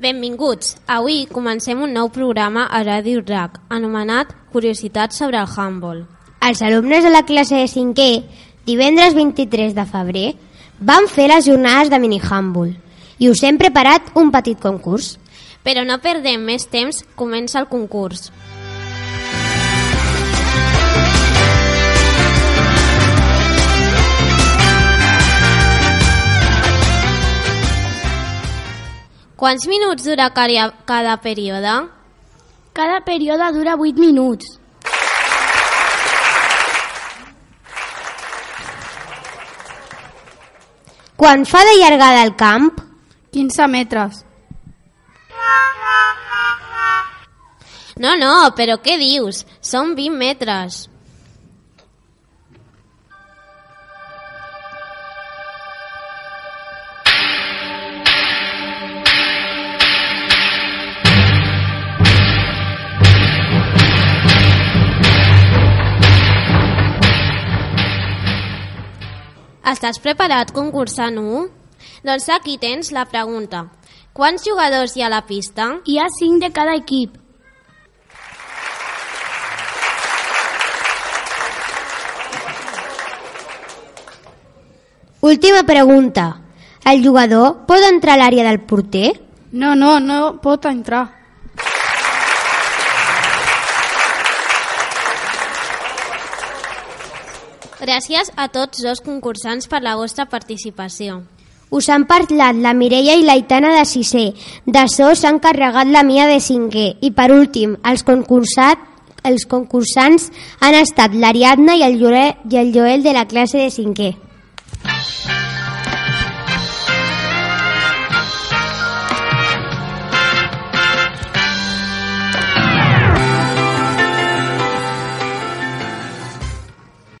Benvinguts. Avui comencem un nou programa a Ràdio RAC, anomenat Curiositats sobre el handball. Els alumnes de la classe de 5è, divendres 23 de febrer, van fer les jornades de mini-handball i us hem preparat un petit concurs. Però no perdem més temps, comença el concurs. Quants minuts dura cada, cada període? Cada període dura 8 minuts. Quan fa de llargada el camp, 15 metres. No, no, però què dius? Són 20 metres. Estàs preparat, concursant 1? Doncs aquí tens la pregunta. Quants jugadors hi ha a la pista? Hi ha 5 de cada equip. última pregunta. El jugador pot entrar a l'àrea del porter? No, no, no pot entrar. Gràcies a tots dos concursants per la vostra participació. Us han parlat la Mireia i l'Aitana de 6è. De so s'han carregat la Mia de 5è. I per últim, els, concursat, els concursants han estat l'Ariadna i el Joel, i el Joel de la classe de 5è.